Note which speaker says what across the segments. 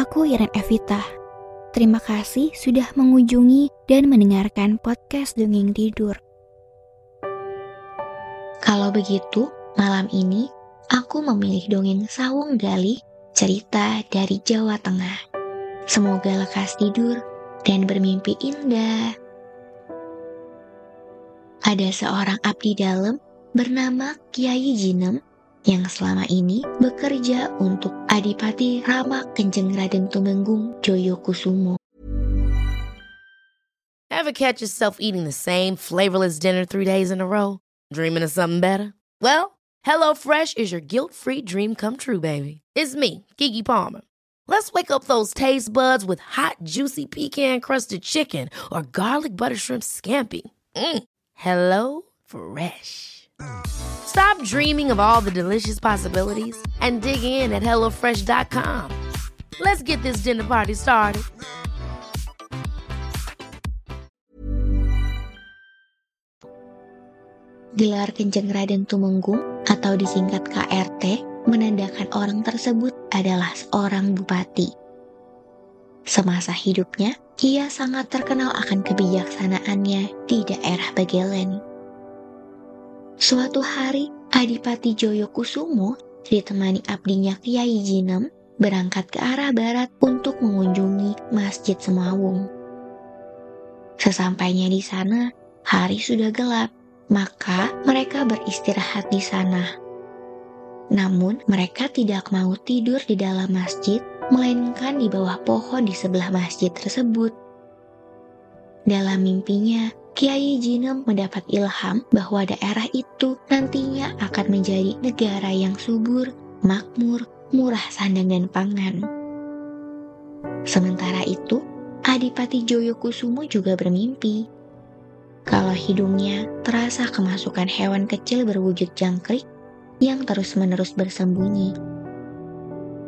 Speaker 1: Aku Iren Evita. Terima kasih sudah mengunjungi dan mendengarkan podcast Dongeng Tidur.
Speaker 2: Kalau begitu, malam ini aku memilih dongeng Sawung Galih cerita dari Jawa Tengah. Semoga lekas tidur dan bermimpi indah. Ada seorang abdi dalam bernama Kiai Jinem yang selama ini bekerja untuk Adipati Rama Kenjeng Raden Tumenggung Joyo Kusumo.
Speaker 3: Ever catch yourself eating the same flavorless dinner three days in a row? Dreaming of something better? Well, HelloFresh is your guilt-free dream come true, baby. It's me, Kiki Palmer. Let's wake up those taste buds with hot, juicy pecan-crusted chicken or garlic butter shrimp scampi. Mm. Hello Fresh. Stop dreaming of all the delicious possibilities and dig in at HelloFresh.com. Let's get this dinner party started.
Speaker 2: Gelar Kenjeng Raden Tumenggung atau disingkat KRT menandakan orang tersebut adalah seorang bupati. Semasa hidupnya, ia sangat terkenal akan kebijaksanaannya di daerah Bagelen. Suatu hari, Adipati Joyo Kusumo ditemani abdinya Kiai Jinem berangkat ke arah barat untuk mengunjungi Masjid Semawung. Sesampainya di sana, hari sudah gelap maka mereka beristirahat di sana. Namun, mereka tidak mau tidur di dalam masjid, melainkan di bawah pohon di sebelah masjid tersebut. Dalam mimpinya, Kiai Jinem mendapat ilham bahwa daerah itu nantinya akan menjadi negara yang subur, makmur, murah sandang dan pangan. Sementara itu, Adipati Joyokusumo juga bermimpi kalau hidungnya terasa kemasukan hewan kecil berwujud jangkrik yang terus-menerus bersembunyi.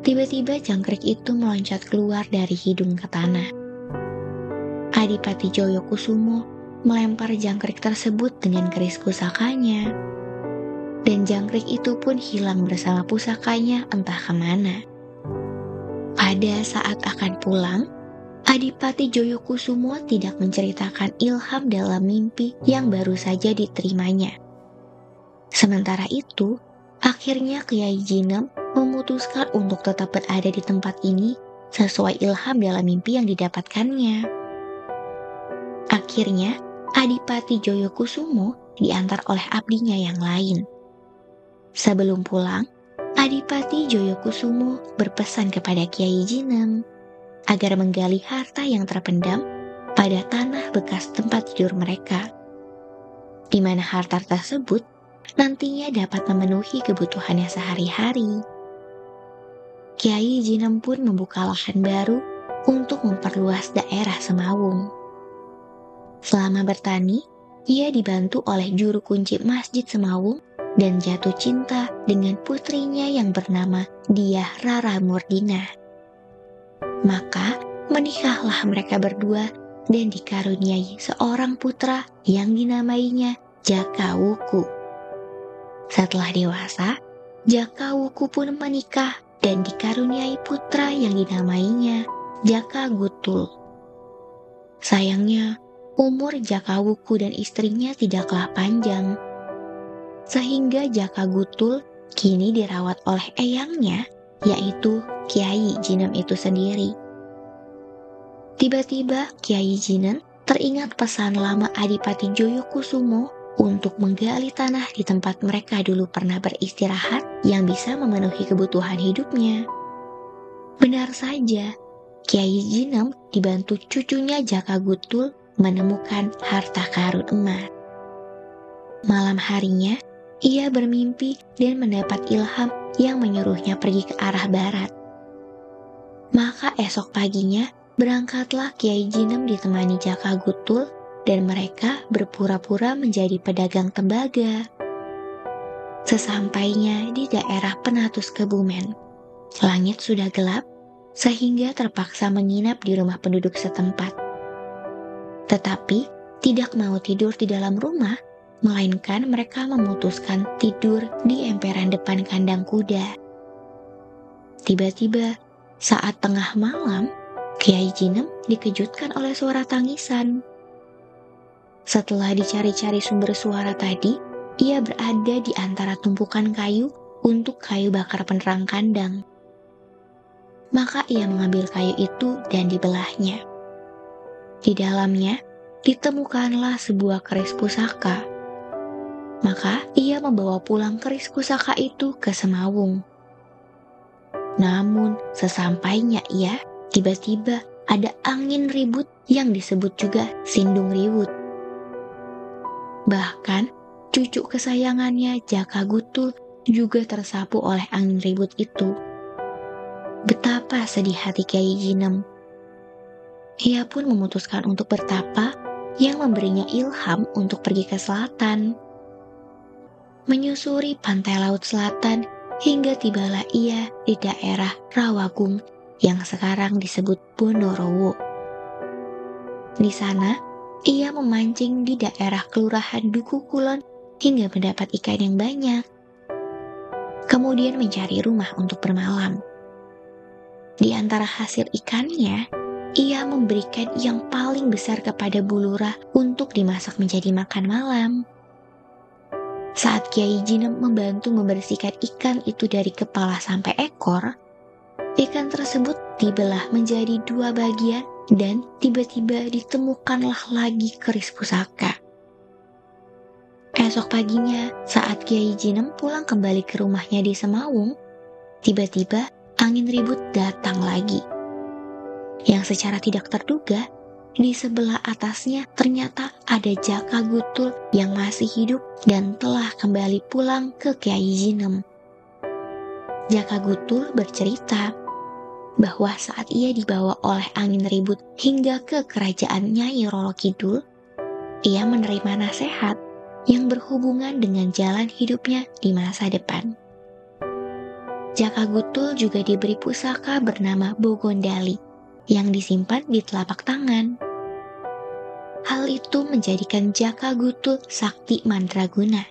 Speaker 2: Tiba-tiba jangkrik itu meloncat keluar dari hidung ke tanah. Adipati Joyo Kusumo melempar jangkrik tersebut dengan keris pusakanya. Dan jangkrik itu pun hilang bersama pusakanya entah ke mana. Pada saat akan pulang, Adipati Joyokusumo tidak menceritakan ilham dalam mimpi yang baru saja diterimanya. Sementara itu, akhirnya Kiai Jinem memutuskan untuk tetap berada di tempat ini sesuai ilham dalam mimpi yang didapatkannya. Akhirnya, Adipati Joyokusumo diantar oleh abdinya yang lain. Sebelum pulang, Adipati Joyokusumo berpesan kepada Kiai Jinem agar menggali harta yang terpendam pada tanah bekas tempat tidur mereka, di mana harta tersebut nantinya dapat memenuhi kebutuhannya sehari-hari. Kiai Jinem pun membuka lahan baru untuk memperluas daerah Semawung. Selama bertani, ia dibantu oleh juru kunci Masjid Semawung dan jatuh cinta dengan putrinya yang bernama Diah Rara Murdina. Maka menikahlah mereka berdua dan dikaruniai seorang putra yang dinamainya Jaka Wuku. Setelah dewasa, Jaka Wuku pun menikah dan dikaruniai putra yang dinamainya Jaka Gutul. Sayangnya, umur Jaka Wuku dan istrinya tidaklah panjang. Sehingga Jaka Gutul kini dirawat oleh eyangnya, yaitu Kiai Jinan itu sendiri. Tiba-tiba Kiai Jinan teringat pesan lama Adipati Joyokusumo untuk menggali tanah di tempat mereka dulu pernah beristirahat yang bisa memenuhi kebutuhan hidupnya. Benar saja, Kiai Jinem dibantu cucunya Jaka Gutul menemukan harta karun emas. Malam harinya, ia bermimpi dan mendapat ilham yang menyuruhnya pergi ke arah barat. Maka esok paginya berangkatlah Kiai Jinem ditemani Jaka Gutul dan mereka berpura-pura menjadi pedagang tembaga. Sesampainya di daerah Penatus Kebumen, langit sudah gelap sehingga terpaksa menginap di rumah penduduk setempat. Tetapi tidak mau tidur di dalam rumah, melainkan mereka memutuskan tidur di emperan depan kandang kuda. Tiba-tiba Saat tengah malam, Kiai Jinem dikejutkan oleh suara tangisan. Setelah dicari-cari sumber suara tadi, ia berada di antara tumpukan kayu untuk kayu bakar penerang kandang. Maka ia mengambil kayu itu dan dibelahnya. Di dalamnya ditemukanlah sebuah keris pusaka. Maka ia membawa pulang keris pusaka itu ke Semawung. Namun sesampainya ia, tiba-tiba ada angin ribut yang disebut juga sindung riwut. Bahkan cucu kesayangannya Jaka Gutul juga tersapu oleh angin ribut itu. Betapa sedih hati Kiai Jinem. Ia pun memutuskan untuk bertapa yang memberinya ilham untuk pergi ke selatan. Menyusuri pantai laut selatan hingga tibalah ia di daerah Rawagung yang sekarang disebut Bonorowo. Di sana, ia memancing di daerah Kelurahan Duku Kulon hingga mendapat ikan yang banyak. Kemudian mencari rumah untuk bermalam. Di antara hasil ikannya, ia memberikan yang paling besar kepada Bulura untuk dimasak menjadi makan malam. Saat Kiai Jinem membantu membersihkan ikan itu dari kepala sampai ekor, ikan tersebut dibelah menjadi dua bagian dan tiba-tiba ditemukanlah lagi keris pusaka. Esok paginya, saat Kiai Jinem pulang kembali ke rumahnya di Semawung, tiba-tiba angin ribut datang lagi. Yang secara tidak terduga, di sebelah atasnya ternyata ada Jaka Gutul yang masih hidup dan telah kembali pulang ke Kiai Jinem. Jaka Gutul bercerita bahwa saat ia dibawa oleh angin ribut hingga ke kerajaan Nyai Roro Kidul, ia menerima nasihat yang berhubungan dengan jalan hidupnya di masa depan. Jaka Gutul juga diberi pusaka bernama Bogondali yang disimpan di telapak tangan. Hal itu menjadikan Jaka Gutul sakti mandraguna.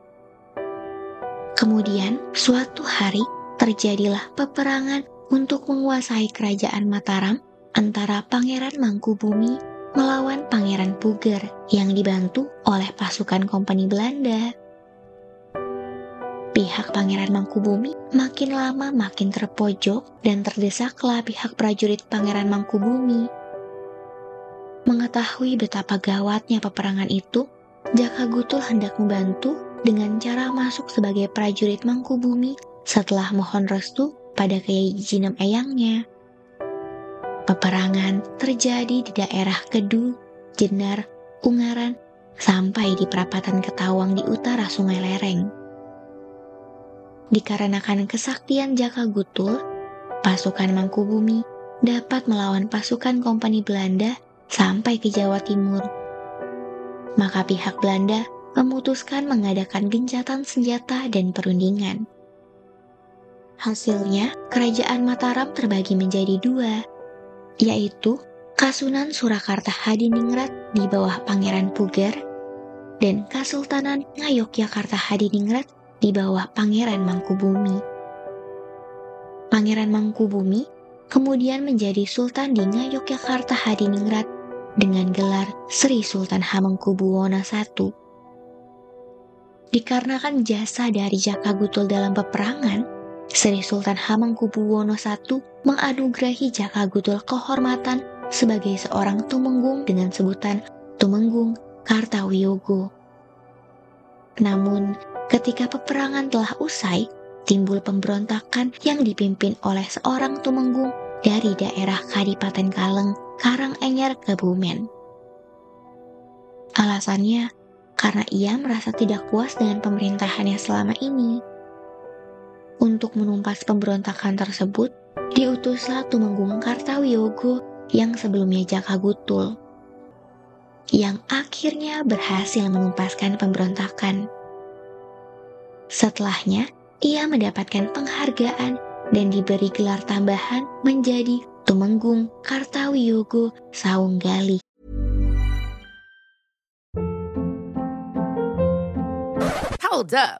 Speaker 2: Kemudian, suatu hari terjadilah peperangan untuk menguasai kerajaan Mataram antara Pangeran Mangkubumi melawan Pangeran Puger yang dibantu oleh pasukan kompani Belanda. Pihak Pangeran Mangkubumi makin lama makin terpojok dan terdesaklah pihak prajurit Pangeran Mangkubumi. Mengetahui betapa gawatnya peperangan itu, Jaka Gutul hendak membantu dengan cara masuk sebagai prajurit Mangkubumi setelah mohon restu pada Kiai Jinem Eyangnya. Peperangan terjadi di daerah Kedu, Jenar, Ungaran, sampai di perapatan Ketawang di utara Sungai Lereng. Dikarenakan kesaktian Jaka Gutul, pasukan Mangkubumi dapat melawan pasukan kompani Belanda sampai ke Jawa Timur. Maka pihak Belanda memutuskan mengadakan gencatan senjata dan perundingan. Hasilnya, kerajaan Mataram terbagi menjadi dua, yaitu Kasunan Surakarta Hadiningrat di bawah Pangeran Puger dan Kasultanan Ngayogyakarta Hadiningrat di bawah Pangeran Mangkubumi. Pangeran Mangkubumi kemudian menjadi Sultan di Ngayogyakarta Hadiningrat dengan gelar Sri Sultan Hamengkubuwono I. Dikarenakan jasa dari Jaka Gutul dalam peperangan, Sri Sultan Hamengkubuwono I menganugerahi Jaka Gutul kehormatan sebagai seorang tumenggung dengan sebutan Tumenggung Kartawiyogo. Namun, ketika peperangan telah usai, timbul pemberontakan yang dipimpin oleh seorang tumenggung dari daerah Kadipaten Kaleng, Karanganyar, Kebumen. Alasannya, karena ia merasa tidak puas dengan pemerintahannya selama ini. Untuk menumpas pemberontakan tersebut, diutuslah Tumenggung Kartawiyogo yang sebelumnya Jaka Gutul, yang akhirnya berhasil menumpaskan pemberontakan. Setelahnya, ia mendapatkan penghargaan dan diberi gelar tambahan menjadi Tumenggung Kartawiyogo Saunggali.
Speaker 3: Hold up.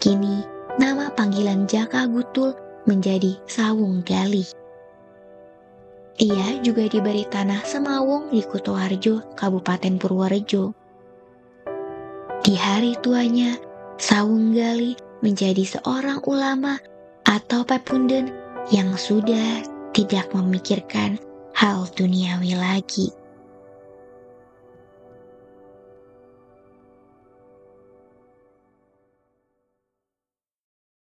Speaker 2: Kini, nama panggilan Jaka Gutul menjadi Sawung Galih. Ia juga diberi tanah Semawung di Kutoarjo, Kabupaten Purworejo. Di hari tuanya, Sawung Galih menjadi seorang ulama atau pepunden yang sudah tidak memikirkan hal duniawi lagi.